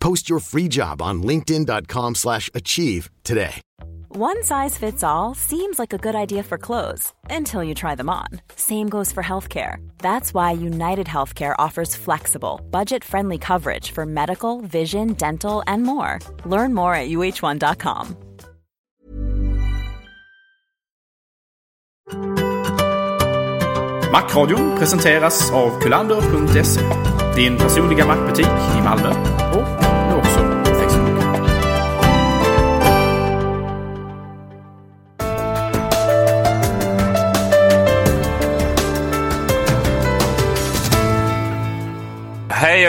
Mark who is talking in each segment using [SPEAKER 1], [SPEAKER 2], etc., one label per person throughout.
[SPEAKER 1] Post your free job on linkedin.com/achieve slash achieve today.
[SPEAKER 2] One size fits all seems like a good idea for clothes until you try them on. Same goes for healthcare. That's why United Healthcare offers flexible, budget-friendly coverage for medical, vision, dental, and more. Learn more at uh1.com.
[SPEAKER 3] Macradion presenteras av kulander.se. Din personliga mackbutik i Malmö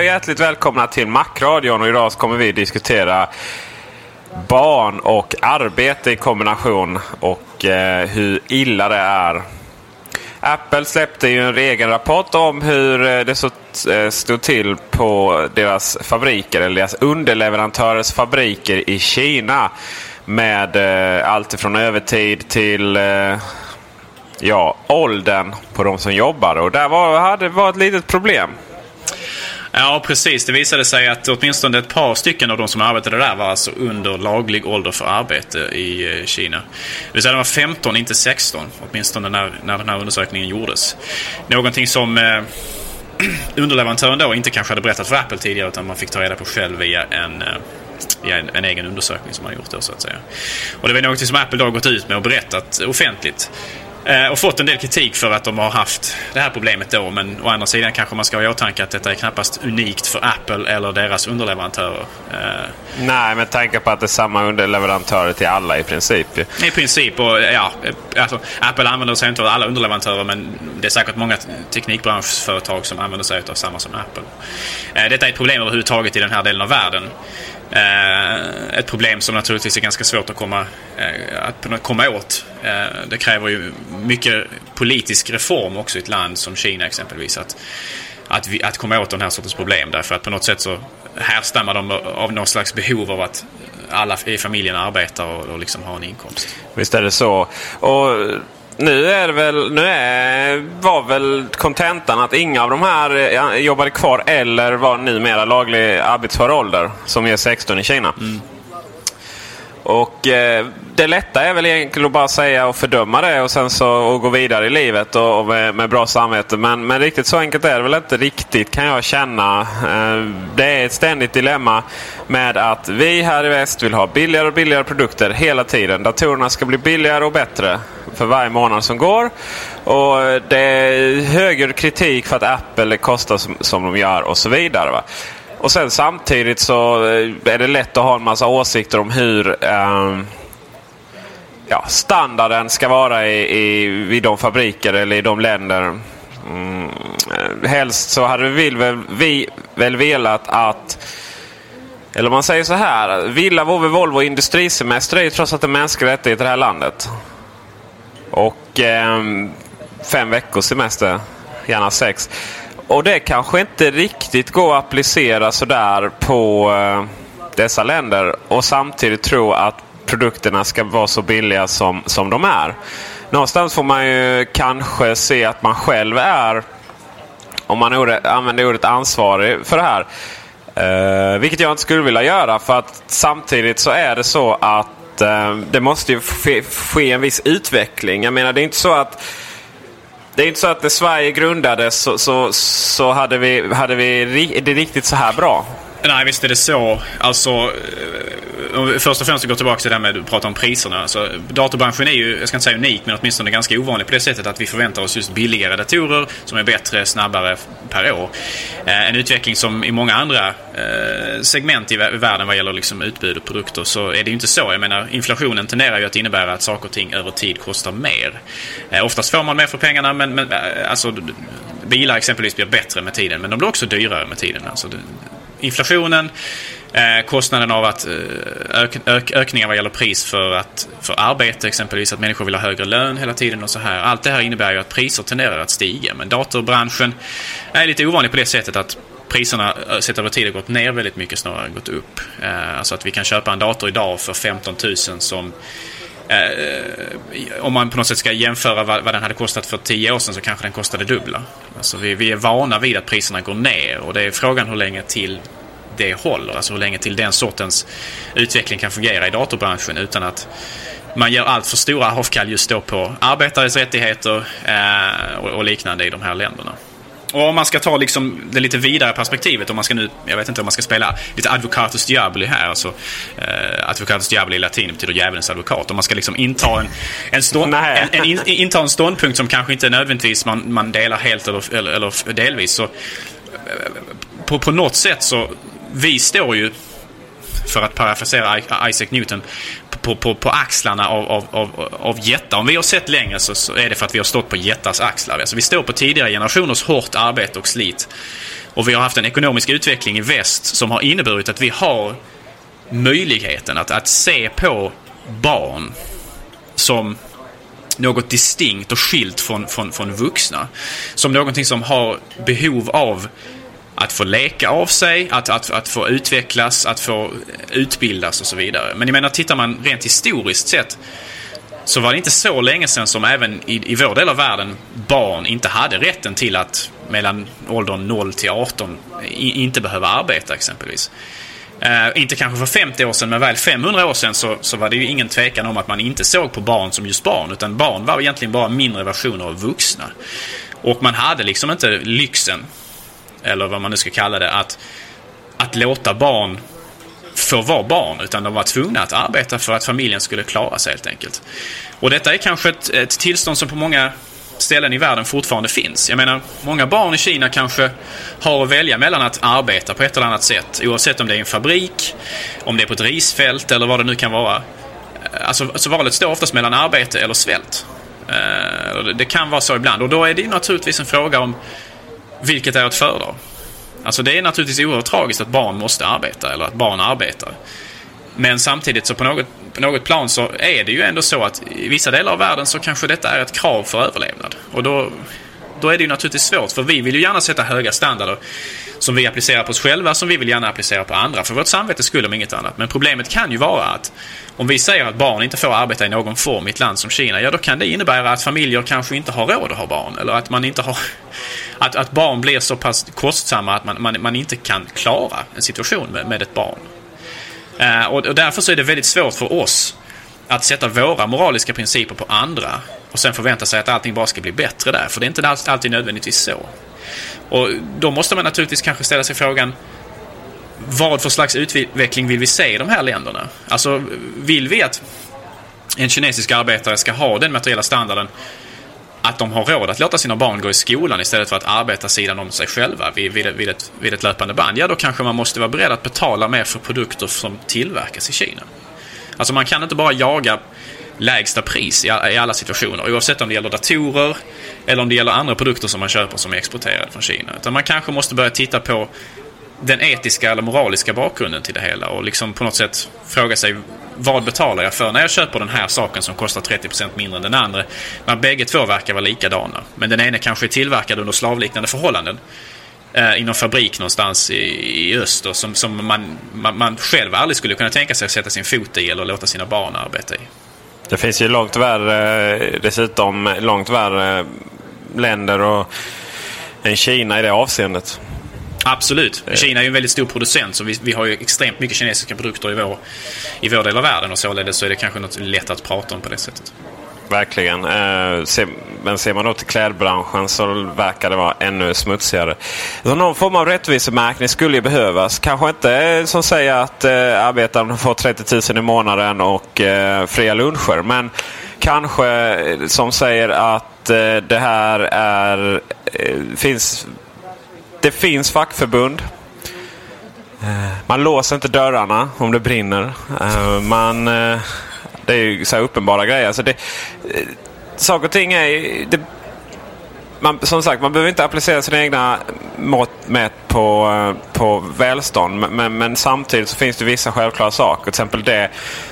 [SPEAKER 4] hjärtligt välkomna till Macradion. Och idag så kommer vi diskutera barn och arbete i kombination och eh, hur illa det är. Apple släppte ju en egen rapport om hur eh, det eh, stod till på deras fabriker, eller deras underleverantörers fabriker i Kina. Med eh, allt ifrån övertid till eh, ja, åldern på de som jobbar. Och där var, hade, var ett litet problem.
[SPEAKER 3] Ja, precis. Det visade sig att åtminstone ett par stycken av de som arbetade där var alltså under laglig ålder för arbete i eh, Kina. Det vill säga de var 15, inte 16. Åtminstone när, när den här undersökningen gjordes. Någonting som eh, underleverantören då inte kanske hade berättat för Apple tidigare utan man fick ta reda på själv via en, eh, i en, en egen undersökning som man gjort då så att säga. Och det var något som Apple då har gått ut med och berättat offentligt. Eh, och fått en del kritik för att de har haft det här problemet då. Men å andra sidan kanske man ska ha i åtanke att detta är knappast unikt för Apple eller deras underleverantörer. Eh,
[SPEAKER 4] Nej, med tanke på att det är samma underleverantörer till alla i princip.
[SPEAKER 3] I princip. Och, ja, alltså, Apple använder sig inte av alla underleverantörer men det är säkert många teknikbranschföretag som använder sig av samma som Apple. Eh, Detta är ett problem överhuvudtaget i den här delen av världen. Eh, ett problem som naturligtvis är ganska svårt att komma, eh, att komma åt. Eh, det kräver ju mycket politisk reform också i ett land som Kina exempelvis. Att, att, vi, att komma åt den här sortens problem. Därför att på något sätt så härstammar de av något slags behov av att alla i familjen arbetar och, och liksom har en inkomst.
[SPEAKER 4] Visst är det så. Och nu är det väl, nu är, var väl kontentan att inga av de här eh, jobbade kvar eller var numera laglig arbetsför ålder som är 16 i Kina. Mm. Och eh, det lätta är väl egentligen att bara säga och fördöma det och sen så och gå vidare i livet och, och med, med bra samvete. Men, men riktigt så enkelt är det väl inte riktigt kan jag känna. Eh, det är ett ständigt dilemma med att vi här i väst vill ha billigare och billigare produkter hela tiden. Datorerna ska bli billigare och bättre för varje månad som går. Och det är högre kritik för att Apple kostar som, som de gör och så vidare. Va? Och sen samtidigt så eh, är det lätt att ha en massa åsikter om hur eh, ja, standarden ska vara i, i, vid de fabriker eller i de länder. Mm, eh, helst så hade vi väl, vi väl velat att eller om man säger så här. Villa, Vovve, Volvo industrisemester är ju trots allt en mänsklig rättighet i det här landet. Och eh, fem veckors semester. Gärna sex. Och det kanske inte riktigt går att applicera sådär på eh, dessa länder. Och samtidigt tro att produkterna ska vara så billiga som, som de är. Någonstans får man ju kanske se att man själv är, om man ordet, använder ordet ansvarig för det här. Eh, vilket jag inte skulle vilja göra för att samtidigt så är det så att eh, det måste ju ske, ske en viss utveckling. Jag menar det är inte så att det är inte så att när Sverige grundades så, så, så hade vi, hade vi det riktigt så här bra.
[SPEAKER 3] Nej, visst är det så. Alltså, eh, först och främst gå tillbaka till det här med att prata om priserna. Alltså, datorbranschen är ju, jag ska inte säga unik, men åtminstone ganska ovanlig på det sättet att vi förväntar oss just billigare datorer som är bättre, snabbare per år. Eh, en utveckling som i många andra eh, segment i världen vad gäller liksom utbud och produkter så är det ju inte så. Jag menar, inflationen tenderar ju att innebära att saker och ting över tid kostar mer. Eh, oftast får man mer för pengarna, men, men eh, alltså, bilar exempelvis blir bättre med tiden, men de blir också dyrare med tiden. Alltså, inflationen Eh, kostnaden av att eh, ök, ök, ökningar vad gäller pris för, att, för arbete exempelvis, att människor vill ha högre lön hela tiden och så här. Allt det här innebär ju att priser tenderar att stiga. Men datorbranschen är lite ovanlig på det sättet att priserna eh, sett över tid har gått ner väldigt mycket snarare än gått upp. Eh, alltså att vi kan köpa en dator idag för 15 000 som Eh, om man på något sätt ska jämföra vad, vad, den hade kostat för tio år sedan så kanske den kostade dubbla. Alltså vi, vi är vana vid att priserna går ner och det är frågan hur länge till det håller. Alltså hur länge till den sortens utveckling kan fungera i datorbranschen utan att man gör allt för stora avkall just då på arbetares rättigheter eh, och, och, liknande i de här länderna. Och om man ska ta liksom det lite vidare perspektivet, om man ska nu, jag vet inte om man ska spela lite advocatus diaboli här, alltså eh, advocatus diaboli i latin betyder djävulens advokat. Om man ska liksom inta en, en, stånd, en, en, in, inta en ståndpunkt som kanske inte nödvändigtvis man, man delar helt eller, eller, eller delvis, så eh, på, på något sätt så, vi står ju, för att parafrasera Isaac Newton, på, på, på axlarna av, av, av, av jättar. Om vi har sett längre så, så, är det för att vi har stått på jättars axlar. Alltså vi står på tidigare generationers hårt arbete och slit. Och vi har haft en ekonomisk utveckling i väst som har inneburit att vi har möjligheten att, att se på barn som något distinkt och skilt från, från, från vuxna. Som någonting som har behov av att få leka av sig, att, att, att få utvecklas, att få utbildas och så vidare. Men jag menar, tittar man rent historiskt sett så var det inte så länge sedan som även i, i vår del av världen barn inte hade rätten till att mellan åldern 0 till 18 i, inte behöva arbeta exempelvis. Uh, inte kanske för 50 år sedan, men väl 500 år sedan så, så var det ju ingen tvekan om att man inte såg på barn som just barn, utan barn var egentligen bara mindre versioner av vuxna. Och man hade liksom inte lyxen eller vad man nu ska kalla det, att, att låta barn få vara barn, utan de var tvungna att arbeta för att familjen skulle klara sig helt enkelt. Och detta är kanske ett, ett tillstånd som på många ställen i världen fortfarande finns. Jag menar, många barn i Kina kanske har att välja mellan att arbeta på ett eller annat sätt, oavsett om det är i en fabrik, om det är på ett risfält eller vad det nu kan vara. Eh, alltså, alltså valet står oftast mellan arbete eller svält. Eh, det kan vara så ibland och då är det naturligtvis en fråga om vilket är att föredra? Alltså det är naturligtvis oerhört tragiskt att barn måste arbeta eller att barn arbetar. Men samtidigt så på något, på något plan så är det ju ändå så att i vissa delar av världen så kanske detta är ett krav för överlevnad. Och då, då är det ju naturligtvis svårt för vi vill ju gärna sätta höga standarder som vi applicerar på oss själva, som vi vill gärna applicera på andra. För vårt samvete skulle om inget annat. Men problemet kan ju vara att om vi säger att barn inte får arbeta i någon form i ett land som Kina, ja då kan det innebära att familjer kanske inte har råd att ha barn. Eller att man inte har... Att, att barn blir så pass kostsamma att man, man, man inte kan klara en situation med, med ett barn. Eh, och, och därför så är det väldigt svårt för oss att sätta våra moraliska principer på andra och sen förvänta sig att allting bara ska bli bättre där. För det är inte alltid nödvändigtvis så. Och då måste man naturligtvis kanske ställa sig frågan vad för slags utveckling vill vi se i de här länderna? Alltså, vill vi att en kinesisk arbetare ska ha den materiella standarden att de har råd att låta sina barn gå i skolan istället för att arbeta sidan om sig själva vid, vid, vid, ett, vid ett löpande band. Ja, då kanske man måste vara beredd att betala mer för produkter som tillverkas i Kina. Alltså man kan inte bara jaga lägsta pris i, alla situationer. Oavsett om det gäller datorer eller om det gäller andra produkter som man köper som är exporterade från Kina. Utan man kanske måste börja titta på den etiska eller moraliska bakgrunden till det hela och liksom på något sätt fråga sig vad betalar jag för när jag köper den här saken som kostar 30% mindre än den andra. När bägge två verkar vara likadana. Men den ena kanske är tillverkad under slavliknande förhållanden. Eh, i någon fabrik någonstans i, i öster som, som man, man, man själv aldrig skulle kunna tänka sig att sätta sin fot i eller låta sina barn arbeta i.
[SPEAKER 4] Det finns ju långt värre, dessutom långt värre länder och, än Kina i det avseendet.
[SPEAKER 3] Absolut. Kina är ju en väldigt stor producent så vi, vi har ju extremt mycket kinesiska produkter i vår, i vår del av världen och således så är det kanske något lätt att prata om på det sättet
[SPEAKER 4] verkligen. Eh, se, men ser man då till klädbranschen så verkar det vara ännu smutsigare. Så någon form av rättvisemärkning skulle ju behövas. Kanske inte eh, som säger att eh, arbetaren får 30 000 i månaden och eh, fria luncher. Men kanske eh, som säger att eh, det här är... Eh, finns, det finns fackförbund. Eh, man låser inte dörrarna om det brinner. Man, eh, det är ju så uppenbara grejer. Alltså det, eh, saker och ting är... Det, man, som sagt, man behöver inte applicera sina egna mått mätt på, eh, på välstånd. Men, men, samtidigt så finns det vissa självklara saker. Till exempel det...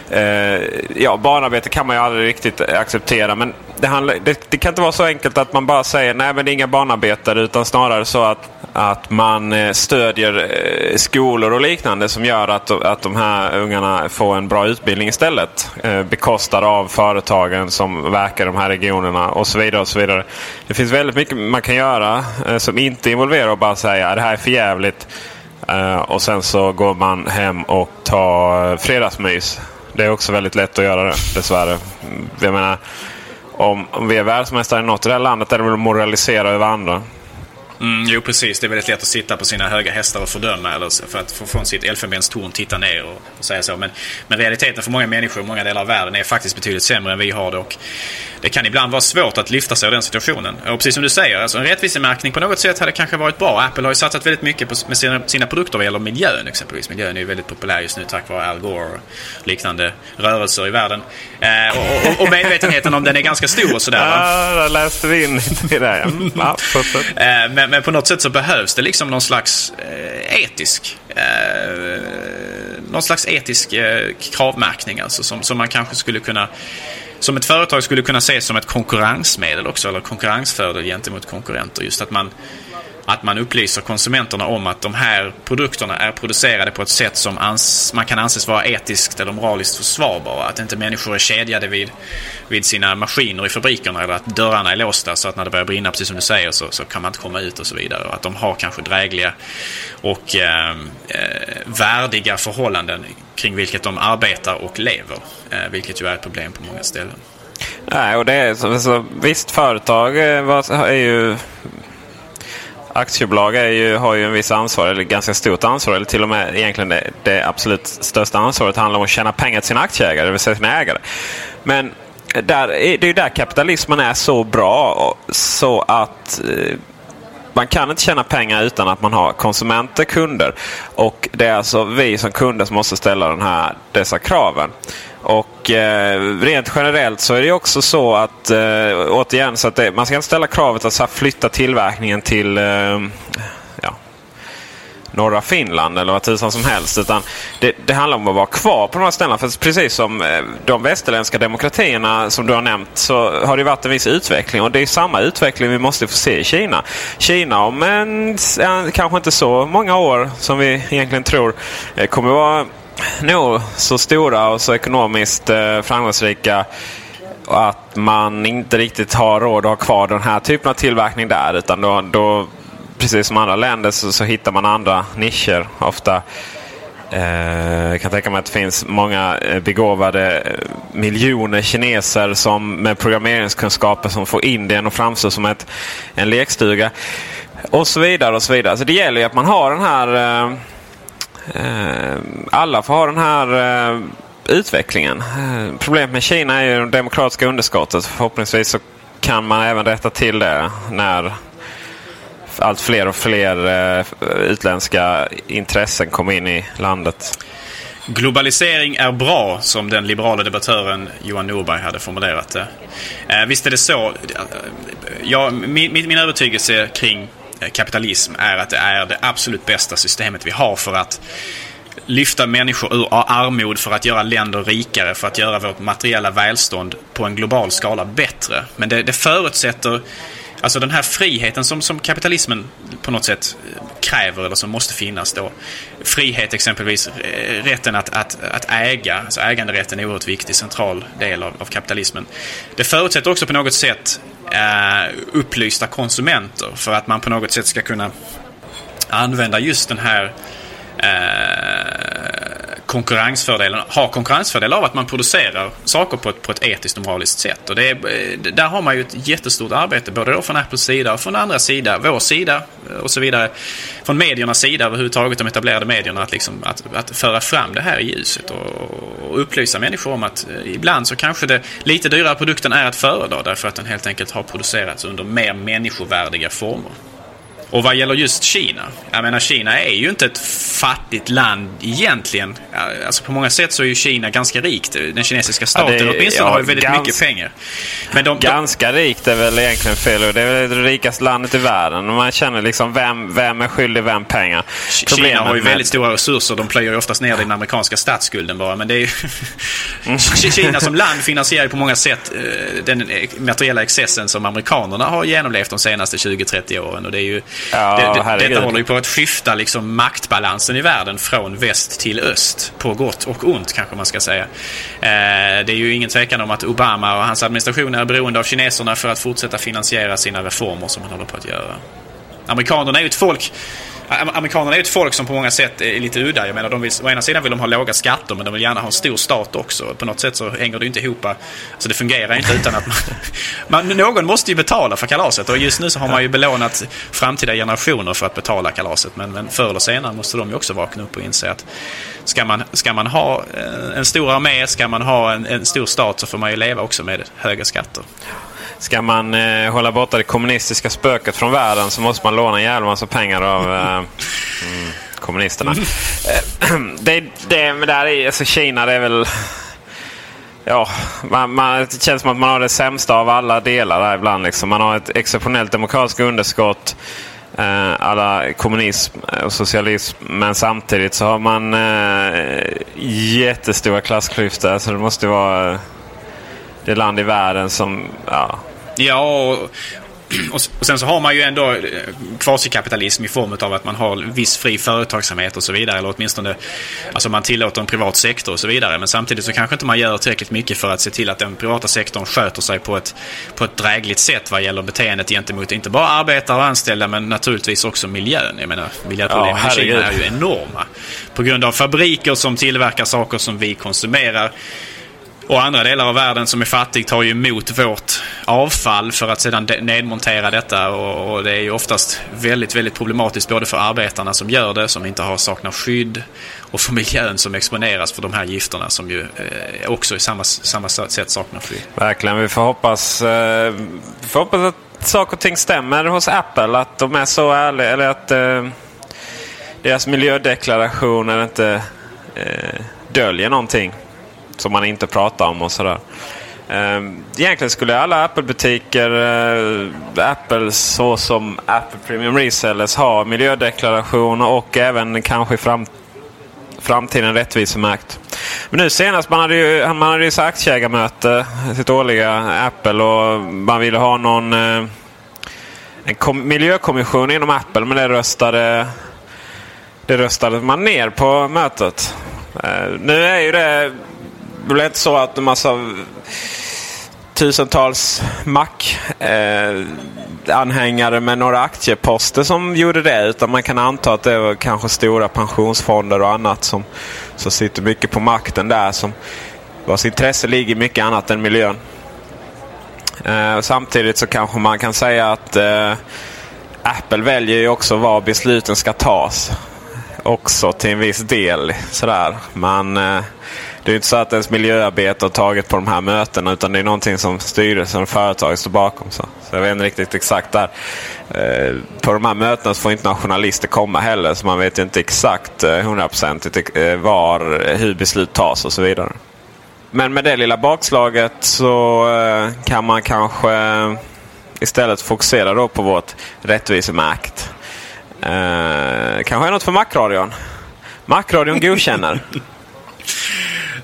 [SPEAKER 4] Eh, ja, barnarbete kan man ju aldrig riktigt acceptera. Men det, handlar, det, det, kan inte vara så enkelt att man bara säger nej men det är inga barnarbetare. Utan snarare så att, att man eh, stödjer eh, skolor och liknande som gör att, att de här ungarna får en bra utbildning istället. Eh, bekostad av företagen som verkar i de här regionerna och så vidare. och så vidare. Det finns väldigt mycket man kan göra som inte involverar att bara säga att det här är för jävligt. och sen så går man hem och tar fredagsmys. Det är också väldigt lätt att göra det dessvärre. Jag menar, om, om vi är världsmästare i något i det här landet är det väl att moralisera över andra.
[SPEAKER 3] Mm, jo, precis. Det är väldigt lätt att sitta på sina höga hästar och fördöma eller för att från sitt elfenbenstorn titta ner och, och, säga så. Men, men realiteten för många människor i många delar av världen är faktiskt betydligt sämre än vi har det. Och det kan ibland vara svårt att lyfta sig ur den situationen. Och precis som du säger, alltså en rättvisemärkning på något sätt hade kanske varit bra. Apple har ju satsat väldigt mycket på, med sina, sina produkter vad gäller miljön exempelvis. Miljön är ju väldigt populär just nu tack vare Al Gore och liknande rörelser i världen. Eh, och, och, och, medvetenheten om den är ganska stor och sådär.
[SPEAKER 4] Ja, där läste vi in lite i det. Ja,
[SPEAKER 3] eh, men, men, på något sätt så behövs det liksom någon slags eh, etisk eh, någon slags etisk eh, kravmärkning alltså som, som man kanske skulle kunna som ett företag skulle kunna ses som ett konkurrensmedel också, eller konkurrensfördel gentemot konkurrenter. Just att man, att man upplyser konsumenterna om att de här produkterna är producerade på ett sätt som ans man kan anses vara etiskt eller moraliskt försvarbara. Att inte människor är kedjade vid, vid sina maskiner i fabrikerna eller att dörrarna är låsta så att när det börjar brinna, precis som du säger, så, så kan man inte komma ut och så vidare. Och att de har kanske drägliga och eh, eh, värdiga förhållanden kring vilket de arbetar och lever. Eh, vilket ju är ett problem på många ställen.
[SPEAKER 4] Nej, och det är så, så, visst företag eh, är ju aktiebolag är ju, har ju en viss ansvar, eller ganska stort ansvar. Eller till och med egentligen det, det absolut största ansvaret handlar om att tjäna pengar till sina aktieägare, det vill säga sina ägare. Men där, det är ju där kapitalismen är så bra så att eh, man kan inte tjäna pengar utan att man har konsumenter, kunder. Och det är alltså vi som kunder som måste ställa den här, dessa kraven. Och eh, rent generellt så är det också så att eh, återigen så att det, man ska inte ställa kravet att flytta tillverkningen till eh, norra Finland eller vad tusan som helst. Utan det, det, handlar om att vara kvar på de här ställena. För precis som eh, de västerländska demokratierna som du har nämnt så har det varit en viss utveckling. Och det är samma utveckling vi måste få se i Kina. Kina om en, kanske inte så många år som vi egentligen tror eh, kommer vara nog så stora och så ekonomiskt eh, framgångsrika att man inte riktigt har råd att ha kvar den här typen av tillverkning där. Utan då, då precis som andra länder så, så hittar man andra nischer ofta. Eh, jag kan tänka mig att det finns många eh, begåvade eh, miljoner kineser som med programmeringskunskaper som får Indien att framstå som ett, en lekstuga. Och så vidare och så vidare. Så det gäller ju att man har den här... Eh, Eh, alla får ha den här eh, utvecklingen. Eh, Problemet med Kina är ju det demokratiska underskottet. Förhoppningsvis så kan man även rätta till det när allt fler och fler eh, utländska intressen kommer in i landet.
[SPEAKER 3] Globalisering är bra, som den liberala debattören Johan Norberg hade formulerat det. Eh, visst är det så. Ja, min, min övertygelse kring Eh, kapitalism är att det är det absolut bästa systemet vi har för att lyfta människor ur armod, för att göra länder rikare, för att göra vårt materiella välstånd på en global skala bättre. Men det, det förutsätter Alltså den här friheten som, som kapitalismen på något sätt eh, kräver eller som måste finnas då. Frihet exempelvis, eh, rätten att, att, att äga, alltså äganderätten är en oerhört viktig, central del av, av kapitalismen. Det förutsätter också på något sätt eh, upplysta konsumenter för att man på något sätt ska kunna använda just den här eh, konkurrensfördelen, har konkurrensfördel av att man producerar saker på ett, på ett etiskt och moraliskt sätt. Och det är, eh, där har man ju ett jättestort arbete, både då från Apples sida och från andra sida, vår sida eh, och så vidare. Från mediernas sida överhuvudtaget, de etablerade medierna, att, liksom, att, att föra fram det här i ljuset och, och upplysa människor om att eh, ibland så kanske det lite dyrare produkten är att föredra därför att den helt enkelt har producerats under mer människovärdiga former. Och vad gäller just Kina. Jag menar Kina är ju inte ett fattigt land egentligen. Alltså på många sätt så är ju Kina ganska rikt. Den kinesiska staten ja, det, åtminstone ja, har ju väldigt gans, mycket pengar.
[SPEAKER 4] Men de, ganska de, rikt är väl egentligen fel. Det är väl det rikaste landet i världen. Man känner liksom vem, vem är skyldig vem pengar.
[SPEAKER 3] Problemet Kina har ju med... väldigt stora resurser. De plöjer ju oftast ner den amerikanska statsskulden bara. Men det är ju mm. Kina som land finansierar ju på många sätt eh, den materiella excessen som amerikanerna har genomlevt de senaste 20-30 åren. Och det är ju Ja, det, detta håller ju på att skifta liksom maktbalansen i världen från väst till öst. På gott och ont kanske man ska säga. Eh, det är ju ingen tvekan om att Obama och hans administration är beroende av kineserna för att fortsätta finansiera sina reformer som han håller på att göra. Amerikanerna är ju ett folk Amerikanerna är ett folk som på många sätt är lite udda. Jag menar, de vill, å ena sidan vill de ha låga skatter men de vill gärna ha en stor stat också. På något sätt så hänger det inte ihop. Alltså det fungerar inte utan att man, man, Någon måste ju betala för kalaset och just nu så har man ju belånat framtida generationer för att betala kalaset. Men, men förr eller senare måste de ju också vakna upp och inse att ska man, ska man ha eh, en stor armé, ska man ha en, en stor stat så får man ju leva också med höga skatter.
[SPEAKER 4] Ska man eh, hålla borta det kommunistiska spöket från världen så måste man låna en jävla massa pengar av eh, mm, kommunisterna. Mm. det, det, men där är, alltså Kina det är väl... Ja, man, man, det känns som att man har det sämsta av alla delar där ibland. Liksom. Man har ett exceptionellt demokratiskt underskott. Eh, alla kommunism och socialism. Men samtidigt så har man eh, jättestora klassklyftor. Så det måste vara det land i världen som... Ja,
[SPEAKER 3] ja och, och, sen så har man ju ändå eh, kvasikapitalism i form av att man har viss fri företagsamhet och så vidare. Eller åtminstone alltså man tillåter en privat sektor och så vidare. Men samtidigt så kanske inte man gör tillräckligt mycket för att se till att den privata sektorn sköter sig på ett, på ett drägligt sätt vad gäller beteendet gentemot inte bara arbetare och anställda men naturligtvis också miljön. Jag menar, miljöproblemen ja, i Kina är ju enorma. På grund av fabriker som tillverkar saker som vi konsumerar och andra delar av världen som är fattig tar ju emot vårt avfall för att sedan nedmontera detta. Och, och, det är ju oftast väldigt, väldigt problematiskt både för arbetarna som gör det, som inte har saknar skydd. Och för miljön som exponeras för de här gifterna som ju eh, också i samma, samma sätt saknar skydd.
[SPEAKER 4] Verkligen. Vi får hoppas, eh, vi får hoppas att saker och ting stämmer hos Apple. Att de är så ärliga. Eller att eh, deras miljödeklarationer inte eh, döljer någonting som man inte pratar om och sådär. Ehm, egentligen skulle alla Apple-butiker, eh, Apple så som Apple Premium Resellers ha miljödeklaration och även kanske i fram framtiden rättvisemärkt. Men nu senast, man hade ju, man hade ju så aktieägarmöte, sitt årliga Apple och man ville ha någon eh, en kom, miljökommission inom Apple men det röstade, det röstade man ner på mötet. Eh, nu är ju det det blev inte så att en massa tusentals Mac-anhängare eh, med några aktieposter som gjorde det. Utan man kan anta att det var kanske stora pensionsfonder och annat som, som sitter mycket på makten där. Som, vars intresse ligger mycket annat än miljön. Eh, samtidigt så kanske man kan säga att eh, Apple väljer ju också var besluten ska tas. Också till en viss del. Sådär. Man... Eh, det är inte så att ens miljöarbete har tagit på de här mötena utan det är någonting som styrelsen och företaget står bakom. Så, så jag vet inte riktigt exakt där. Eh, på de här mötena så får inte några journalister komma heller så man vet inte exakt eh, hundraprocentigt eh, var, eh, hur beslut tas och så vidare. Men med det lilla bakslaget så eh, kan man kanske istället fokusera då på vårt rättvisemärkt. Eh, kanske är något för Macradion. Macradion godkänner.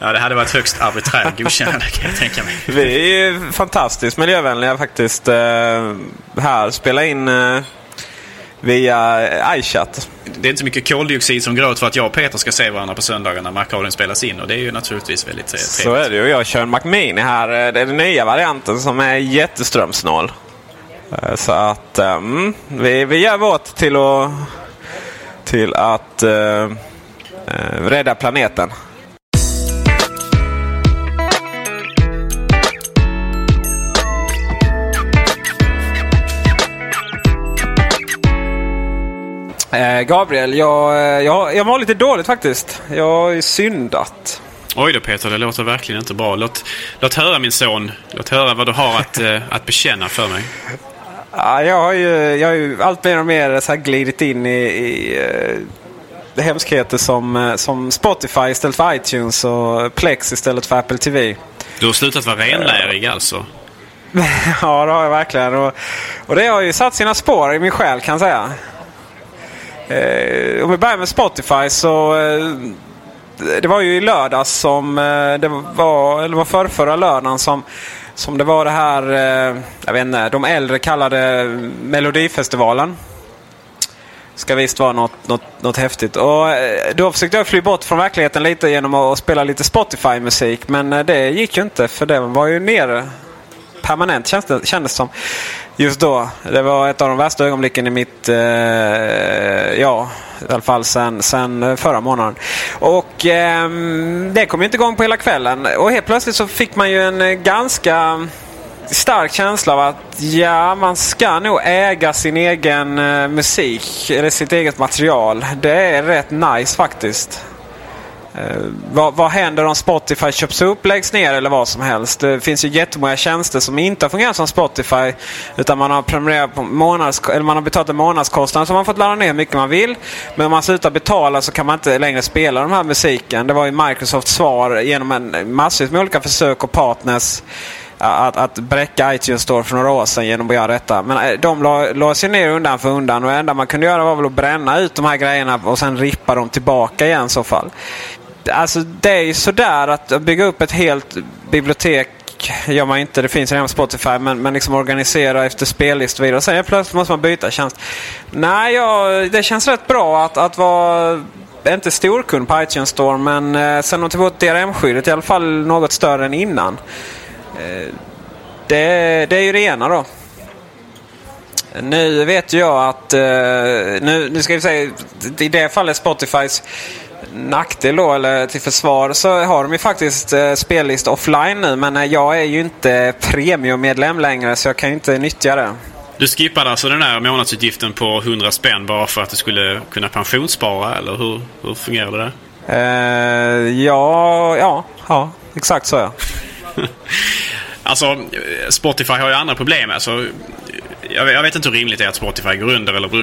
[SPEAKER 3] Ja, det hade varit högst arbiträrt godkännande kan jag tänka mig.
[SPEAKER 4] Vi är fantastiskt miljövänliga faktiskt. Eh, här, spela in eh, via iChat.
[SPEAKER 3] Det är inte så mycket koldioxid som går åt för att jag och Peter ska se varandra på söndagarna när Macradion spelas in. Och det är ju naturligtvis väldigt trevligt.
[SPEAKER 4] Så är det ju. Jag kör en Mac Mini här. Det är den nya varianten som är jätteströmsnål. Eh, så att um, vi, vi gör vårt till att, till att uh, rädda planeten.
[SPEAKER 5] Gabriel, jag, eh, jag, jag var lite dåligt faktiskt. Jag har ju syndat.
[SPEAKER 3] Oj då Peter, det låter verkligen inte bra. Låt, låt höra min son. Låt höra vad du har att, eh, att bekänna för mig.
[SPEAKER 5] Ja, jag har ju, jag har ju allt mer och mer så här glidit in i, i uh, hemskheter som, som Spotify istället för iTunes och Plex istället för Apple TV.
[SPEAKER 3] Du har slutat vara renlärig alltså?
[SPEAKER 5] ja, det har jag verkligen. Och, och det har ju satt sina spår i min själ kan jag säga. Eh, om vi börjar med Spotify så eh, det var ju i lördags som eh, det var, eller var för förra lördagen som som det var det här, eh, jag vet inte, de äldre kallade Melodifestivalen. Ska visst vara något, något, något häftigt. Och eh, då försökte jag fly bort från verkligheten lite genom att spela lite Spotify-musik. Men det gick ju inte för det var ju nere permanent kändes det som. Just då. Det var ett av de värsta ögonblicken i mitt, eh, ja, i alla fall sen, sen eh, förra månaden. Och eh, det kom ju inte igång på hela kvällen. Och helt plötsligt så fick man ju en eh, ganska stark känsla av att ja, man ska nog äga sin egen eh, musik eller sitt eget material. Det är rätt nice faktiskt. Eh, vad, vad, händer om Spotify köps upp, läggs ner eller vad som helst? Det finns ju jättemånga tjänster som inte har fungerat som Spotify. Utan man har prenumererat på månads, eller man har betalat en månadskostnad så man har fått ladda ner hur mycket man vill. Men om man slutar betala så kan man inte längre spela den här musiken. Det var ju Microsofts svar genom en massvis med olika försök och partners att, att bräcka iTunes Store för några år sedan genom att göra detta. Men eh, de lades ju ner undan för undan och det enda man kunde göra var väl att bränna ut de här grejerna och sen rippa dem tillbaka igen i så fall alltså det är ju sådär att bygga upp ett helt bibliotek gör man inte. Det finns redan på Spotify. Men, men liksom organisera efter spellist och vidare. Sen plötsligt måste man byta tjänst. Nej, ja, det känns rätt bra att, att vara inte storkund på iTunes Store. Men eh, sen de tog typ bort DRM-skyddet i alla fall något större än innan. Eh, det, det är ju det ena då. Nu vet jag att, eh, nu, nu ska vi säga, i det fallet Spotifys nackdel då, eller till försvar, så har de ju faktiskt eh, spellist offline nu. Men eh, jag är ju inte premiummedlem längre så jag kan ju inte nyttja det.
[SPEAKER 3] Du skippade alltså den där månadsutgiften på 100 spänn bara för att du skulle kunna pensionsspara eller hur, hur fungerade det?
[SPEAKER 5] Uh, ja, ja, ja, exakt så ja.
[SPEAKER 3] alltså Spotify har ju andra problem. Alltså, jag, jag vet inte hur rimligt det är att Spotify går under eller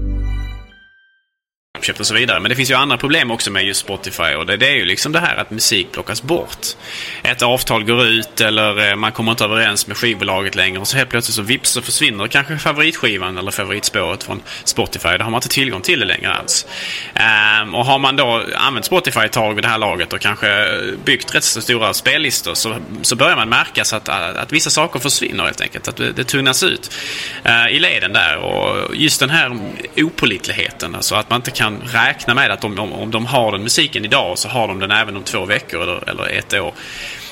[SPEAKER 3] uppköpt och så vidare. Men det finns ju andra problem också med just Spotify och det, det, är ju liksom det här att musik plockas bort. Ett avtal går ut eller eh, man kommer inte överens med skivbolaget längre och så helt plötsligt så vips så försvinner kanske favoritskivan eller favoritspåret från Spotify. Då har man inte tillgång till det längre alls. Um, och har man då använt Spotify ett tag vid det här laget och kanske eh, byggt rätt så stora spellistor så, så börjar man märka så att, att, att vissa saker försvinner helt enkelt. Att det, det tunnas ut uh, i leden där och just den här opolitligheten, alltså att man inte kan kan räkna med att om, om, om de har den musiken idag så har de den även om två veckor eller, eller ett år.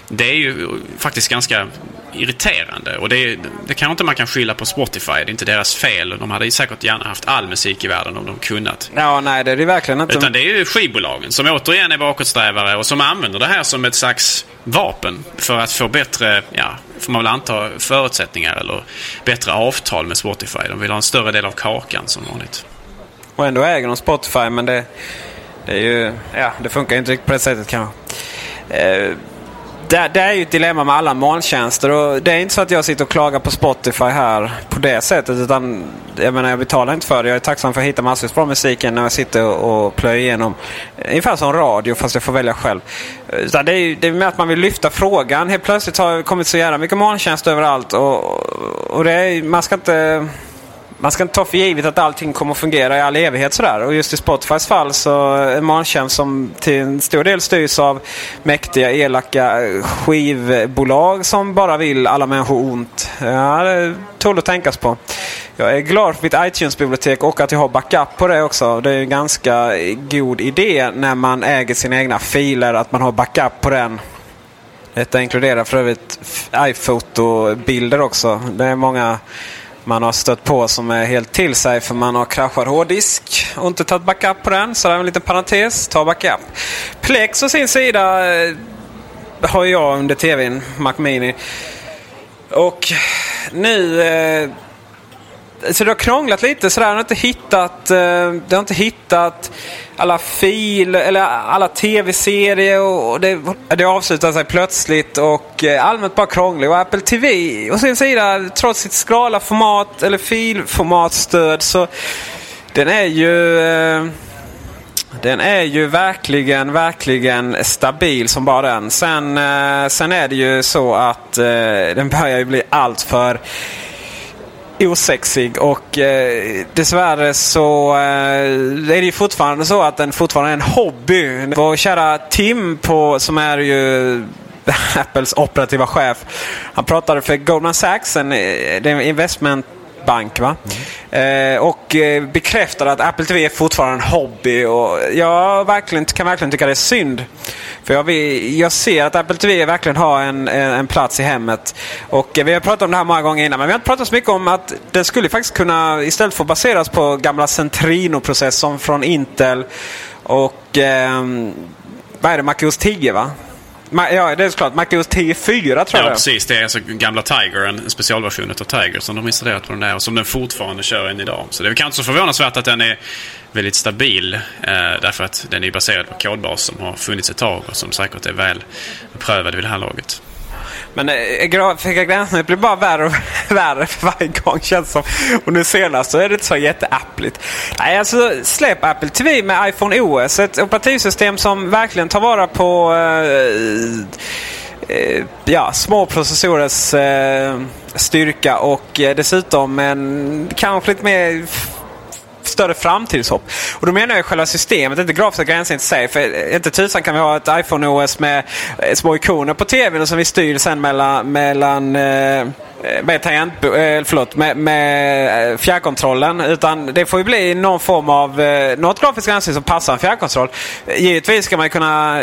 [SPEAKER 3] Det är ju faktiskt ganska irriterande och det, det kanske inte man kan skylla på Spotify. Det är inte deras fel. De hade säkert gärna haft all musik i världen om de kunnat.
[SPEAKER 5] Ja, nej det är det verkligen inte.
[SPEAKER 3] Utan det är ju skivbolagen som återigen är bakåtsträvare och som använder det här som ett slags vapen för att få bättre, ja, får man väl anta, förutsättningar eller bättre avtal med Spotify. De vill ha en större del av kakan som vanligt.
[SPEAKER 5] Och ändå äger de Spotify men det, det är ju, ja, det funkar inte riktigt på det sättet kanske. Eh, det, det, är ju ett dilemma med alla molntjänster. Och det är inte så att jag sitter och klagar på Spotify här på det sättet. Utan jag menar, jag betalar inte för det. Jag är tacksam för att hitta massvis bra musik när jag sitter och plöjer igenom. Eh, ungefär som radio fast jag får välja själv. Eh, utan det är ju det är med att man vill lyfta frågan. Helt plötsligt har det kommit så jävla mycket molntjänster överallt. Och, och det är, man ska inte man ska inte ta för givet att allting kommer att fungera i all evighet sådär. Och just i Spotifys fall så är en molntjänst som till en stor del styrs av mäktiga, elaka eh, skivbolag som bara vill alla människor ont. Ja, det tål att tänkas på. Jag är glad för mitt iTunes-bibliotek och att jag har backup på det också. Det är en ganska eh, god idé när man äger sina egna filer att man har backup på den. Detta inkluderar för övrigt iPhoto-bilder också. Det är många man har stött på som är helt till sig för man har kraschat hårddisk och inte tagit backup på den. Så det är en liten parentes. Ta backup. Plex å sin sida eh, har jag under tvn, Mac Mini. Och nu... Eh, så det har krånglat lite sådär. Jag har inte hittat... Eh, det har inte hittat alla fil eller alla tv-serier och det, det avslutar sig plötsligt och eh, allmänt bara krångligt. Och Apple TV å sin sida, trots sitt skrala format eller filformatstöd så den är ju... Eh, den är ju verkligen, verkligen stabil som bara den. Sen, sen är det ju så att den börjar ju bli allt för osexig och eh, dessvärre så eh, är det ju fortfarande så att den fortfarande är en hobby. Vår kära Tim på, som är ju Apples operativa chef. Han pratade för Goldman Sachs, en, eh, investment bank. Va? Mm. Eh, och eh, bekräftade att Apple TV är fortfarande en hobby. Och jag verkligen, kan verkligen tycka det är synd. För jag, vill, jag ser att Apple TV verkligen har en, en, en, plats i hemmet. Och eh, Vi har pratat om det här många gånger innan. Men vi har inte pratat så mycket om att den skulle faktiskt kunna istället få baseras på gamla Centrino-processorn från Intel. Och eh, vad är det? MacOS 10 va? Ja, det är såklart. MacOS 10.4 tror jag.
[SPEAKER 3] Ja, precis. Det är alltså gamla Tiger, en specialversion av Tiger som de installerat på den där och som den fortfarande kör än idag. Så det är kanske så förvånansvärt att den är väldigt stabil. Eh, därför att den är baserad på kodbas som har funnits ett tag och som säkert är väl prövad vid det här laget.
[SPEAKER 5] Men eh, äh, gränssnitt blir bara värre och värre för varje gång känns som. Och nu senast så är det inte så jätteappligt. Nej, alltså släpp Apple TV med iPhone OS. Ett operativsystem som verkligen tar vara på äh, ja, små processorers styrka och dessutom en kanske lite mer större framtidshopp. Och då menar jag själva systemet, inte grafiska gränser i sig. För inte tusan kan vi ha ett iPhone OS med eh, små ikoner på tvn som vi styr sen mellan, mellan eh, eh med tangent, eh, förlåt, med, med eh, fjärrkontrollen. Utan det får ju bli någon form av något grafiskt gränssnitt som passar en fjärrkontroll. Givetvis ska man kunna,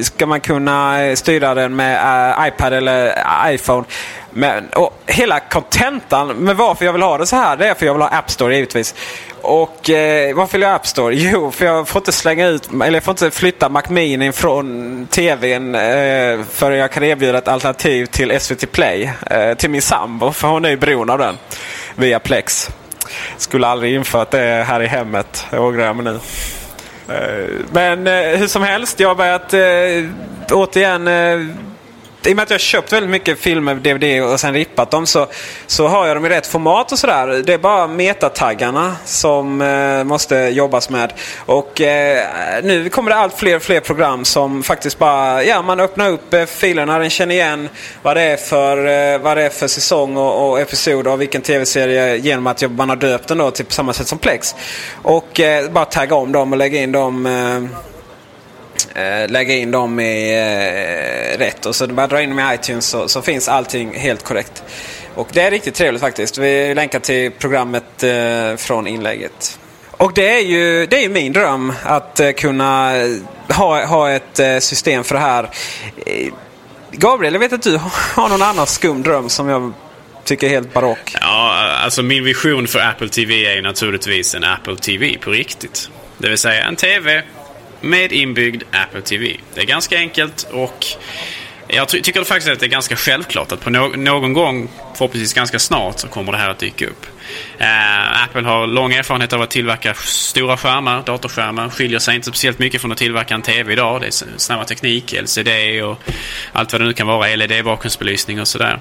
[SPEAKER 5] ska man kunna styra den med iPad eller iPhone. Men, och hela kontentan med varför jag vill ha det så här, det är för jag vill ha App Store givetvis. Och eh, varför vill jag ha App Store? Jo, för jag får inte slänga ut, eller jag får inte flytta Mac Mini från TVn eh, förrän jag kan erbjuda ett alternativ till SVT Play. Eh, till min sambo, för hon är ju beroende av den. Via Plex. Skulle aldrig infört det här i hemmet, jag ångrar jag mig nu. Eh, men eh, hur som helst, jag har börjat eh, återigen eh, i och med att jag har köpt väldigt mycket filmer, DVD och sen rippat dem så, så har jag dem i rätt format och sådär. Det är bara metataggarna som eh, måste jobbas med. Och eh, nu kommer det allt fler och fler program som faktiskt bara, ja man öppnar upp eh, filerna, den känner igen vad det är för, eh, vad det är för säsong och, och episod av vilken tv-serie genom att man har döpt den då till på samma sätt som Plex. Och eh, bara tagga om dem och lägga in dem eh, Eh, lägga in dem i eh, rätt och så bara dra in dem i iTunes så, så, finns allting helt korrekt. Och det är riktigt trevligt faktiskt. Vi länkar till programmet eh, från inlägget. Och det är ju, det är min dröm att eh, kunna ha, ha ett eh, system för det här. Eh, Gabriel, jag vet att du har någon annan skum dröm som jag tycker är helt barock.
[SPEAKER 3] Ja, alltså min vision för Apple TV är ju naturligtvis en Apple TV på riktigt. Det vill säga en TV med inbyggd Apple TV. Det är ganska enkelt och Jag ty tycker faktiskt att det är ganska självklart att på no någon gång, förhoppningsvis ganska snart, så kommer det här att dyka upp. Eh, Apple har lång erfarenhet av att tillverka stora skärmar, datorskärmar. Skiljer sig inte speciellt mycket från att tillverka en TV idag. Det är snabba teknik, LCD och allt vad det nu kan vara. LED-bakgrundsbelysning och sådär.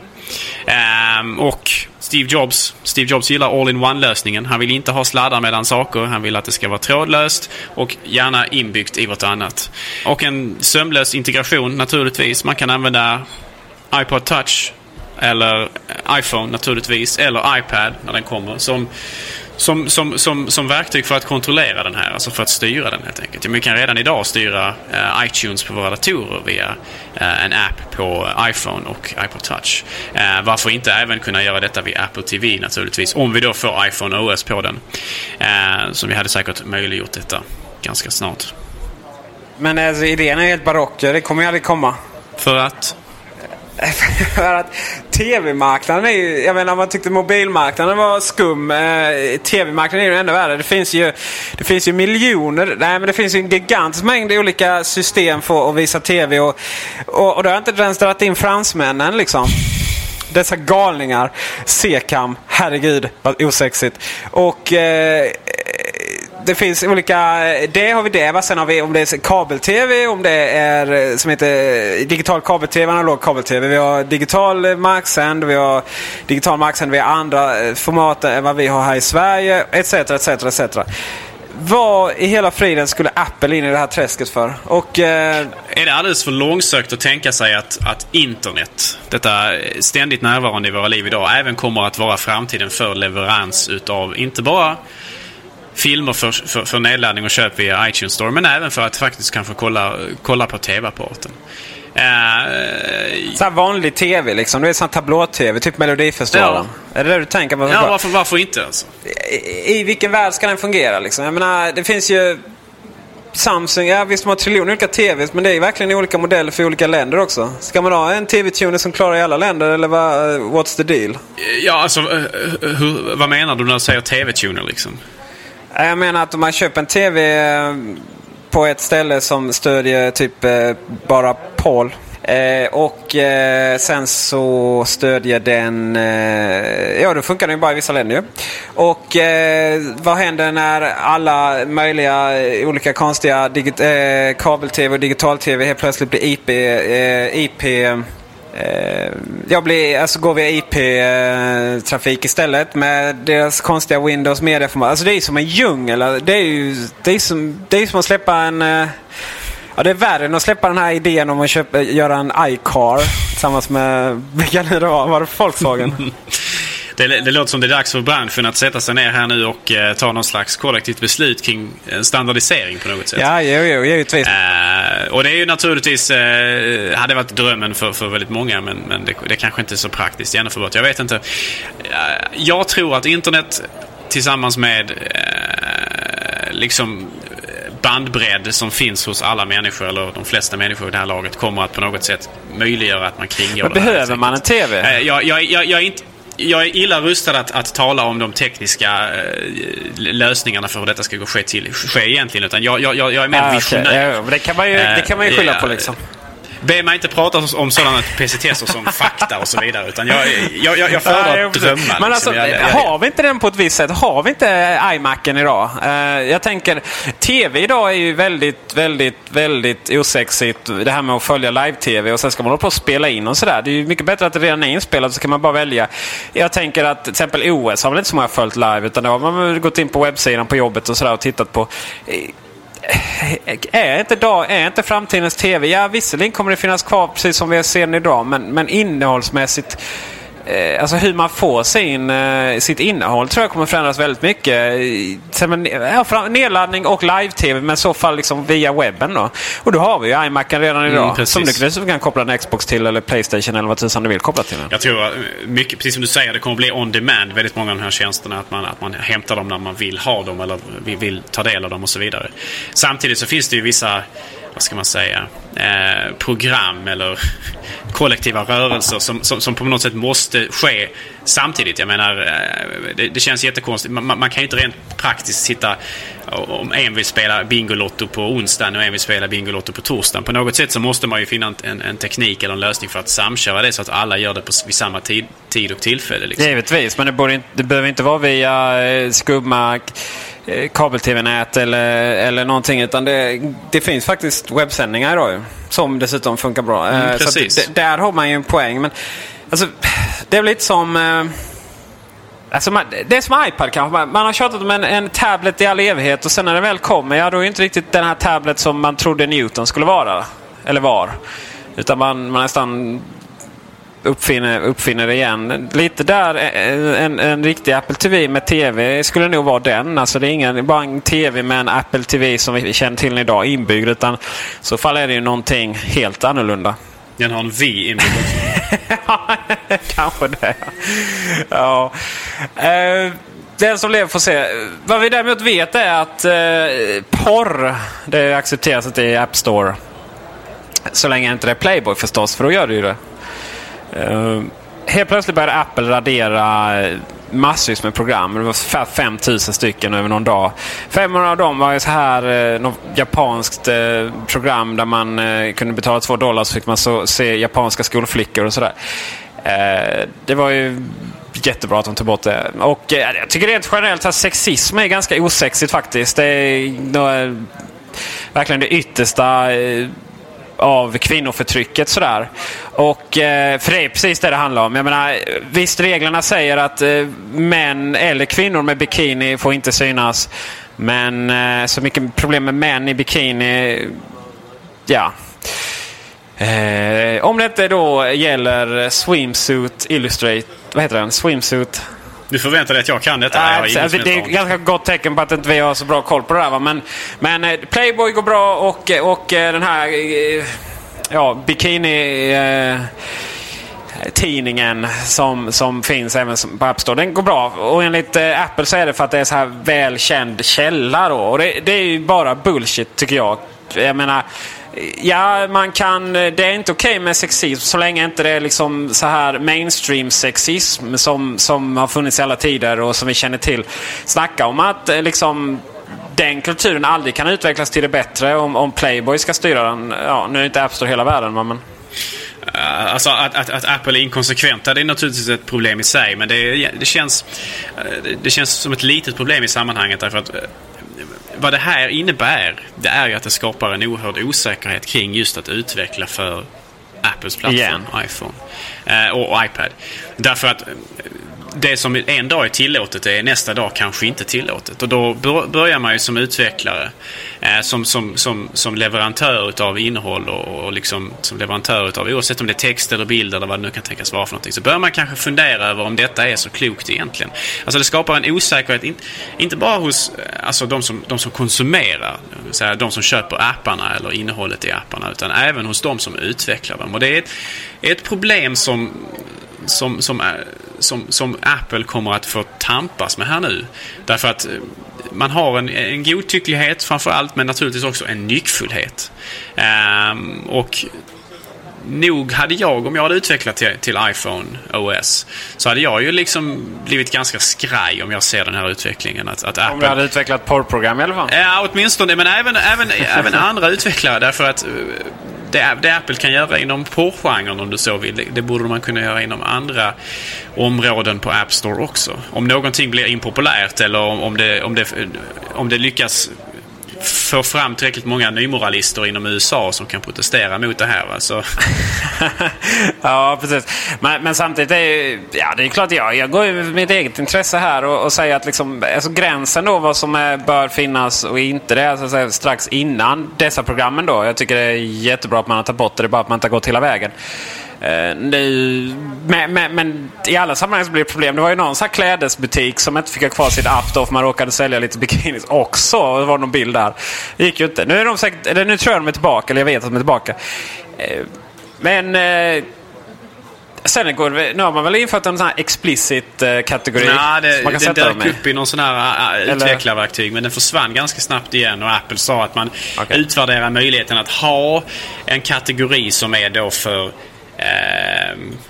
[SPEAKER 3] Eh, och Steve Jobs. Steve Jobs gillar all-in-one-lösningen. Han vill inte ha sladdar mellan saker. Han vill att det ska vara trådlöst och gärna inbyggt i vartannat. Och en sömlös integration naturligtvis. Man kan använda iPod Touch eller iPhone naturligtvis, eller iPad när den kommer. Som, som, som, som, som verktyg för att kontrollera den här, alltså för att styra den helt enkelt. Vi kan redan idag styra uh, iTunes på våra datorer via uh, en app på iPhone och iPod Touch. Uh, varför inte även kunna göra detta via Apple TV naturligtvis, om vi då får iPhone OS på den. så vi hade säkert möjliggjort detta ganska snart.
[SPEAKER 5] Men alltså, idén är helt barock. Det kommer ju aldrig komma.
[SPEAKER 3] För att?
[SPEAKER 5] För att tv-marknaden är ju, jag menar om man tyckte mobilmarknaden var skum. Eh, tv-marknaden är ju ännu värre. Det finns ju, det finns ju miljoner, nej men det finns ju en gigantisk mängd olika system för att visa tv. Och, och, och då har jag inte ens dragit in fransmännen liksom. Dessa galningar. Sekam. herregud vad osexigt. Och eh, det finns olika, det har vi det. Sen har vi om det är kabel-tv, om det är eh, som heter eh, digital kabel-tv, analog kabel-tv. Vi har digital eh, marksänd, vi har digital marksänd, vi har andra format än vad vi har här i Sverige, etc. etc, etc. Vad i hela friden skulle Apple in i det här träsket för? Och, eh...
[SPEAKER 3] Är det alldeles för långsökt att tänka sig att, att internet, detta ständigt närvarande i våra liv idag, även kommer att vara framtiden för leverans utav inte bara filmer för, för, för nedladdning och köp via iTunes Store. Men även för att faktiskt kanske kolla, kolla på TV-apparat.
[SPEAKER 5] Uh, så vanlig TV liksom. Du är sån tablå-TV, typ Melodifestivalen. Ja. Är det det du tänker på?
[SPEAKER 3] Ja, varför, varför inte alltså?
[SPEAKER 5] I, I vilken värld ska den fungera liksom? Jag menar, det finns ju Samsung, ja visst de har triljoner olika TVs men det är verkligen olika modeller för olika länder också. Ska man ha en TV-tuner som klarar i alla länder eller vad, what's the deal?
[SPEAKER 3] Ja, alltså eh, hur, vad menar du när du säger TV-tuner liksom?
[SPEAKER 5] Jag menar att om man köper en TV eh, på ett ställe som stödjer typ eh, bara Paul. Eh, och eh, sen så stödjer den... Eh, ja, då funkar den ju bara i vissa länder ju. Och eh, vad händer när alla möjliga olika konstiga kabel-tv och digital-tv helt plötsligt blir IP, IP Eh, jag blir, alltså går via IP-trafik eh, istället med deras konstiga Windows Media-format. Alltså det är som en djungel. Alltså, det är ju det är som, det är som att släppa en... Eh, ja, det är värre än att släppa den här idén om att köpa, göra en iCar tillsammans med, vilka nu det var, var det Volkswagen?
[SPEAKER 3] det, det låter som det är dags för branschen att sätta sig ner här nu och eh, ta någon slags kollektivt beslut kring en standardisering på något sätt.
[SPEAKER 5] Ja, jo, jo, givetvis.
[SPEAKER 3] Eh, och det är ju naturligtvis, eh, hade varit drömmen för, för väldigt många men, men det, det kanske inte är så praktiskt genomförbart. Jag vet inte. Eh, jag tror att internet tillsammans med eh, liksom bandbredd som finns hos alla människor, eller de flesta människor i det här laget, kommer att på något sätt möjliggöra att man kringgår
[SPEAKER 5] Men behöver man en TV?
[SPEAKER 3] Eh, jag, jag, jag, jag, är inte, jag är illa rustad att, att tala om de tekniska eh, lösningarna för hur detta ska gå ske, till, ske egentligen. Utan jag, jag, jag är mer ah, visionär.
[SPEAKER 5] Okay. Ja, det kan man ju, det kan man ju skylla på liksom.
[SPEAKER 3] Be mig inte prata om sådana petitesser som fakta och så vidare. Utan jag, jag, jag, jag föredrar drömmar.
[SPEAKER 5] Men alltså, liksom. jag, har vi inte den på ett visst sätt? Har vi inte iMacen idag? Uh, jag tänker, TV idag är ju väldigt, väldigt, väldigt osexigt. Det här med att följa live-TV och sen ska man hålla på och spela in och sådär. Det är ju mycket bättre att det redan är inspelat så kan man bara välja. Jag tänker att till exempel OS har väl inte så många följt live utan då har man gått in på webbsidan på jobbet och sådär och tittat på är inte, dag, är inte framtidens TV? Ja, visserligen kommer det finnas kvar precis som vi ser den idag. Men, men innehållsmässigt alltså hur man får sin, eh, sitt innehåll tror jag kommer förändras väldigt mycket. Ja, nedladdning och live-tv men i så fall liksom via webben då. Och då har vi ju iMacen redan idag. Mm, som du dessutom kan koppla en Xbox till eller Playstation eller vad tusan du vill koppla till. Den.
[SPEAKER 3] Jag tror mycket, precis som du säger, det kommer bli on demand väldigt många av de här tjänsterna. Att man, att man hämtar dem när man vill ha dem eller vill ta del av dem och så vidare. Samtidigt så finns det ju vissa vad ska man säga, eh, program eller kollektiva rörelser som, som, som, på något sätt måste ske samtidigt. Jag menar, eh, det, det känns jättekonstigt. Man, man, kan ju inte rent praktiskt sitta om en vill spela Bingolotto på onsdagen och en vill spela Bingolotto på torsdagen. På något sätt så måste man ju finna en, en teknik eller en lösning för att samköra det så att alla gör det på, vid samma tid, tid och tillfälle. Liksom.
[SPEAKER 4] Givetvis, men det, borde, det behöver inte vara via eh, skumma eh, kabel-tv-nät eller, eller någonting. Utan det, det finns faktiskt webbsändningar idag som dessutom funkar bra.
[SPEAKER 3] Mm, eh, precis.
[SPEAKER 4] Så där har man ju en poäng. Men alltså, det är väl lite som... Alltså man, det är som iPad kanske. Man, man har tjatat om en, en, tablet i all evighet och sen när den väl kommer, ja då är det inte riktigt den här tablet som man trodde Newton skulle vara. Eller var. Utan man, man nästan uppfinner, uppfinner igen. Lite där, en, en riktig Apple TV med TV skulle nog vara den. Alltså det är ingen, bara en TV med en Apple TV som vi känner till idag inbyggd. Utan så fall är det ju någonting helt annorlunda.
[SPEAKER 3] Den har en V inbyggd
[SPEAKER 4] Kanske det. Ja. Eh, den som lever får se. Vad vi däremot vet är att eh, porr, det accepteras inte i App Store. Så länge inte det är Playboy förstås, för då gör det ju det. Uh, helt plötsligt började Apple radera eh, massvis med program. Det var 5000 stycken över någon dag. 500 av dem var ju så här eh, något japanskt eh, program där man eh, kunde betala 2 dollar så fick man så, se japanska skolflickor och sådär. Eh, det var ju jättebra att de tog bort det. Och eh, jag tycker rent generellt att sexism är ganska osexigt faktiskt. Det är verkligen det yttersta eh, av kvinnoförtrycket. Sådär. Och, eh, för det är precis det det handlar om. Jag menar, visst, reglerna säger att eh, män eller kvinnor med bikini får inte synas. Men eh, så mycket problem med män i bikini, ja. Eh, om det inte då gäller Swimsuit Illustrate, vad heter den? Swimsuit
[SPEAKER 3] du förväntar dig att jag kan detta?
[SPEAKER 4] Nej, alltså, alltså, det är ett ganska gott tecken på att inte vi har så bra koll på det här. Va? Men, men eh, Playboy går bra och, och eh, den här eh, ja, bikini... Eh, tidningen som, som finns även på App Store. Den går bra. Och enligt eh, Apple så är det för att det är så här välkänd källa. Då. Och det, det är ju bara bullshit tycker jag. Jag menar, Ja, man kan, eh, det är inte okej okay med sexism så länge inte det är liksom så här mainstream sexism som, som har funnits i alla tider och som vi känner till. Snacka om att eh, liksom den kulturen aldrig kan utvecklas till det bättre om, om Playboy ska styra den. Ja, nu är inte App Store hela världen men...
[SPEAKER 3] Eh, alltså att, att, att, Apple är inkonsekventa det är naturligtvis ett problem i sig. Men det, det, känns, det känns som ett litet problem i sammanhanget. Därför att vad det här innebär, det är ju att det skapar en oerhörd osäkerhet kring just att utveckla för Apples plattform, yeah. iPhone eh, och iPad. Därför att det som en dag är tillåtet är nästa dag kanske inte tillåtet. Och då börjar man ju som utvecklare, eh, som, som, som, som leverantör utav innehåll och, och liksom som leverantör utav oavsett om det är text eller bild eller vad det nu kan tänkas vara för någonting. Så börjar man kanske fundera över om detta är så klokt egentligen. Alltså det skapar en osäkerhet, in, inte bara hos eh, alltså de, som, de som konsumerar, säga, de som köper apparna eller innehållet i apparna, utan även hos de som utvecklar dem. Och det är ett, ett problem som som, som, som, som Apple kommer att få tampas med här nu. Därför att eh, man har en, en godtycklighet framför allt men naturligtvis också en nyckfullhet. Um, och nog hade jag, om jag hade utvecklat till, till, iPhone OS, så hade jag ju liksom blivit ganska skraj om jag ser den här utvecklingen. Att, att Apple...
[SPEAKER 4] Om du hade utvecklat porrprogram i alla fall?
[SPEAKER 3] Ja, åtminstone. Men även, även, även andra utvecklare. Därför att eh, det, det Apple kan göra inom porrgenren om du så vill, det, det, borde man kunna göra inom andra områden på App Store också. Om någonting blir impopulärt eller om, om, det, om, det, om det lyckas få fram tillräckligt många nymoralister inom USA som kan protestera mot det här. Alltså.
[SPEAKER 4] ja, precis. Men, men, samtidigt är det, ja, det är klart jag, jag går ju med mitt eget intresse här och, och säger att liksom, alltså gränsen då vad som är, bör finnas och inte det är alltså, strax innan dessa programmen då. Jag tycker det är jättebra att man har tagit bort det, det är bara att man inte har gått hela vägen. Uh, nu, men, men, men, i alla sammanhang så blir det problem. Det var ju någon här klädesbutik som inte fick ha kvar sin app då för man råkade sälja lite bikinis också. Det var någon bild där. Det gick ju inte. Nu, är de säkert, eller nu tror jag de är tillbaka, eller jag vet att de är tillbaka. Uh, men uh, sen går nu har man väl infört en sån här explicit eh, kategori.
[SPEAKER 3] Nej, det,
[SPEAKER 4] man kan
[SPEAKER 3] det dök upp i någon sån här äh,
[SPEAKER 4] Eller-
[SPEAKER 3] utvecklarverktyg men den försvann ganska snabbt igen och Apple sa att man
[SPEAKER 4] Okej.
[SPEAKER 3] utvärderar möjligheten att ha en kategori som är då för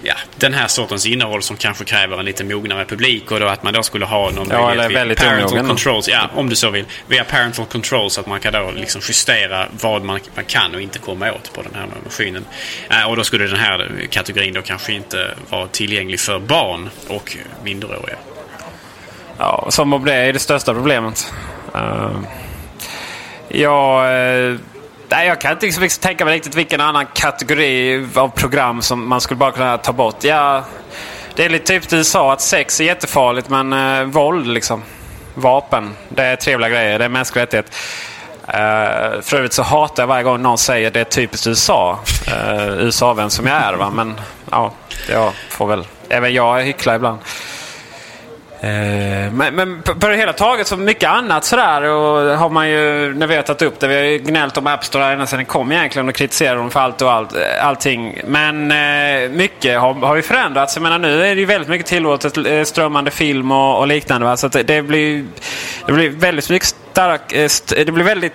[SPEAKER 3] ja, den här sortens innehåll som kanske kräver en lite mognare publik och då att man då skulle ha någon
[SPEAKER 4] Ja,
[SPEAKER 3] möjlighet
[SPEAKER 4] väldigt
[SPEAKER 3] parental
[SPEAKER 4] omogen.
[SPEAKER 3] controls, ja, om du så vill, via parental controls att man kan då liksom justera vad man, man kan och inte komma åt på den här maskinen. Eh, och då skulle den här kategorin då kanske inte vara tillgänglig för barn och minderåriga.
[SPEAKER 4] Ja, som om det är det största problemet. Uh, ja, eh, nej, jag kan inte liksom, liksom tänka mig riktigt vilken annan kategori av program som man skulle bara kunna ta bort. Ja, det är lite typ USA att sex är jättefarligt men eh, våld liksom. Vapen. Det är trevliga grejer. Det är mänsklig rättighet. Uh, eh, för övrigt så hatar jag varje gång någon säger det är typiskt USA. Uh, USA-vän som jag är. Va? Men ja, jag får väl... Även jag hycklar ibland. Eh, men, men på det hela taget så mycket annat sådär och har man ju, när vi har tagit upp det, vi har ju gnällt om App Store ända sedan den kom egentligen och kritiserat dem för allt och allt, eh, allting. Men eh, mycket har, har ju förändrats. Jag menar nu är det ju väldigt mycket tillåtet, eh, strömmande film och, och liknande. Va? Så att det, det, blir, det blir väldigt mycket stark, st- det blir väldigt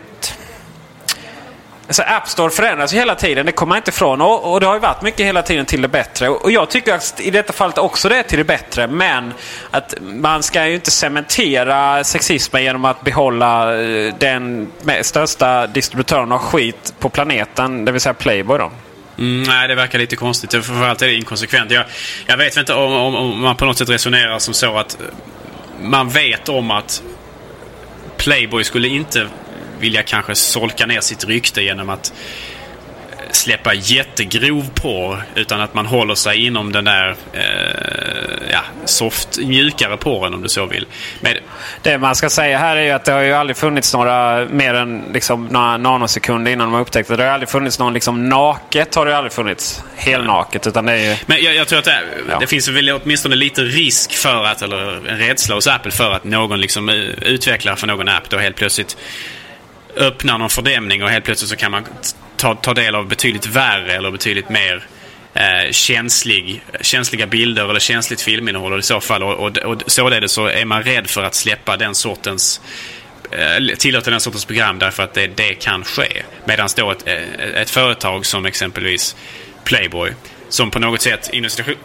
[SPEAKER 4] Alltså App Store förändras ju hela tiden, det kommer man inte ifrån. Och, och det har ju varit mycket hela tiden till det bättre. Och, och jag tycker att i detta fallet också det är till det bättre. Men att man ska ju inte cementera sexismen genom att behålla eh, den största distributören av skit på planeten, det vill säga Playboy då.
[SPEAKER 3] Mm, nej, det verkar lite konstigt. Framförallt är det inkonsekvent. Jag, jag vet inte om, om, om man på något sätt resonerar som så att man vet om att Playboy skulle inte vilja kanske solka ner sitt rykte genom att släppa jättegrov porr utan att man håller sig inom den där eh, ja, soft, mjukare porren om du så vill. Men,
[SPEAKER 4] Det man ska säga här är ju att det har ju aldrig funnits några mer än liksom, några nanosekunder innan man upptäckte det. Det har aldrig funnits någon liksom naket har det aldrig funnits. Helnaket. Utan det är ju...
[SPEAKER 3] Men jag, jag tror att det,
[SPEAKER 4] Ja.
[SPEAKER 3] det finns väl åtminstone lite risk för att, eller en rädsla hos Apple för att någon liksom eh, utvecklare för någon app då helt plötsligt öppnar någon fördämning och helt plötsligt så kan man ta, ta del av betydligt värre eller betydligt mer eh, känslig, känsliga bilder eller känsligt filminnehåll i så fall. Och, och, och således så är man rädd för att släppa den sortens eh, tillåta den sortens program därför att det, det kan ske. Medan då ett, eh, ett företag som exempelvis Playboy som på något sätt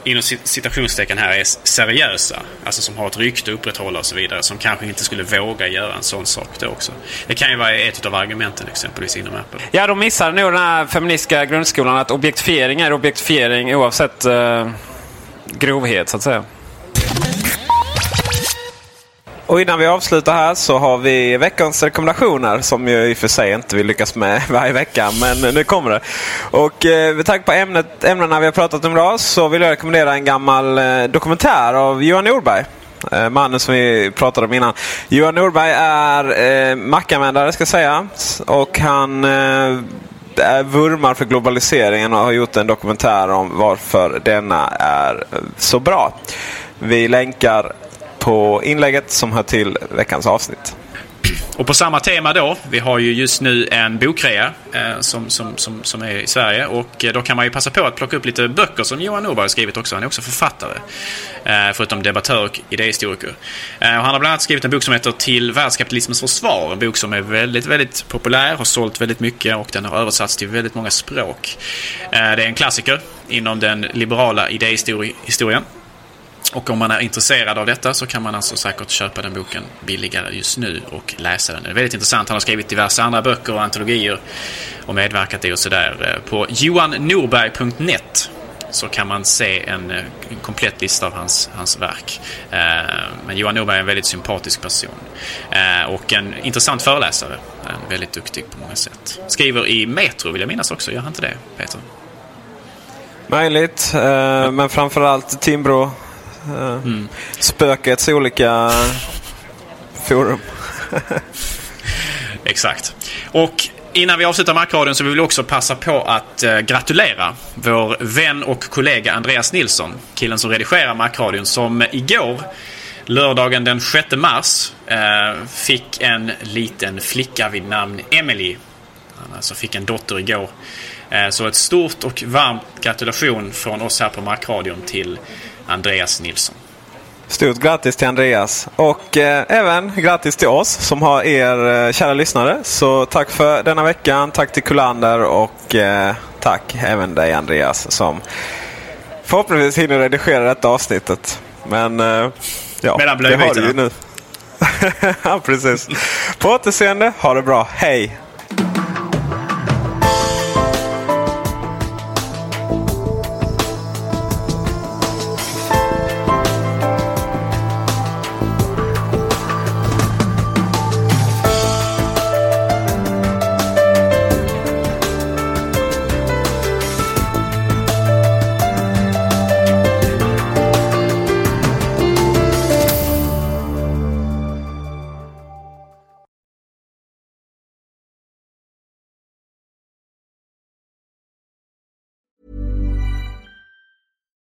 [SPEAKER 3] inom citationstecken här är seriösa. Alltså som har ett rykte att upprätthålla och så vidare. Som kanske inte skulle våga göra en sån sak då också. Det kan ju vara ett av argumenten exempelvis inom Apple.
[SPEAKER 4] Ja, de missade nog den här feministiska grundskolan att objektifiering är objektifiering oavsett eh, grovhet så att säga.
[SPEAKER 5] Och innan vi avslutar här så har vi veckans rekommendationer som ju i och för sig inte vi lyckas med varje vecka. Men nu kommer det. Och eh, med tanke på ämnet, ämnena vi har pratat om idag så vill jag rekommendera en gammal eh, dokumentär av Johan Norberg. Eh, mannen som vi pratade om innan. Johan Norberg är eh, ska jag säga. Och han eh, är vurmar för globaliseringen och har gjort en dokumentär om varför denna är eh, så bra. Vi länkar på inlägget som hör till veckans avsnitt.
[SPEAKER 3] Och på samma tema då. Vi har ju just nu en bokrea eh, som, som, som, som är i Sverige. Och eh, då kan man ju passa på att plocka upp lite böcker som Johan Norberg har skrivit också. Han är också författare. Eh, förutom debattör och idéhistoriker. Eh, och han har bland annat skrivit en bok som heter Till världskapitalismens försvar. En bok som är väldigt, väldigt populär. Har sålt väldigt mycket och den har översatts till väldigt många språk. Eh, det är en klassiker inom den liberala idéhistorien. Och om man är intresserad av detta så kan man alltså säkert köpa den boken billigare just nu och läsa den. Det är väldigt intressant. Han har skrivit diverse andra böcker och antologier och medverkat i och sådär. På johannorberg.net så kan man se en, eh, en komplett lista av hans, hans verk. Eh, men Johan Norberg är en väldigt sympatisk person. Eh, och en intressant föreläsare. En väldigt duktig på många sätt. Skriver i Metro vill jag minnas också. Gör han inte det, Peter?
[SPEAKER 5] Möjligt, eh, men framförallt Timbro. Eh, Spökets olika forum.
[SPEAKER 3] Exakt. Och innan vi avslutar Macradion så vill vi också passa på att eh, gratulera vår vän och kollega Andreas Nilsson. Killen som redigerar Macradion som igår, lördagen den 6 mars, eh, fick en liten flicka vid namn Emily. Han alltså fick en dotter igår. Så ett stort och varmt gratulation från oss här på Markradion till Andreas Nilsson.
[SPEAKER 5] Stort grattis till Andreas och eh, även grattis till oss som har er eh, kära lyssnare. Så tack för denna veckan. Tack till Kullander och eh, tack även dig Andreas som förhoppningsvis hinner redigera detta avsnittet. Men eh, ja,
[SPEAKER 3] Mellan
[SPEAKER 5] det har du ju nu. ja, precis. På återseende. Ha det bra. Hej!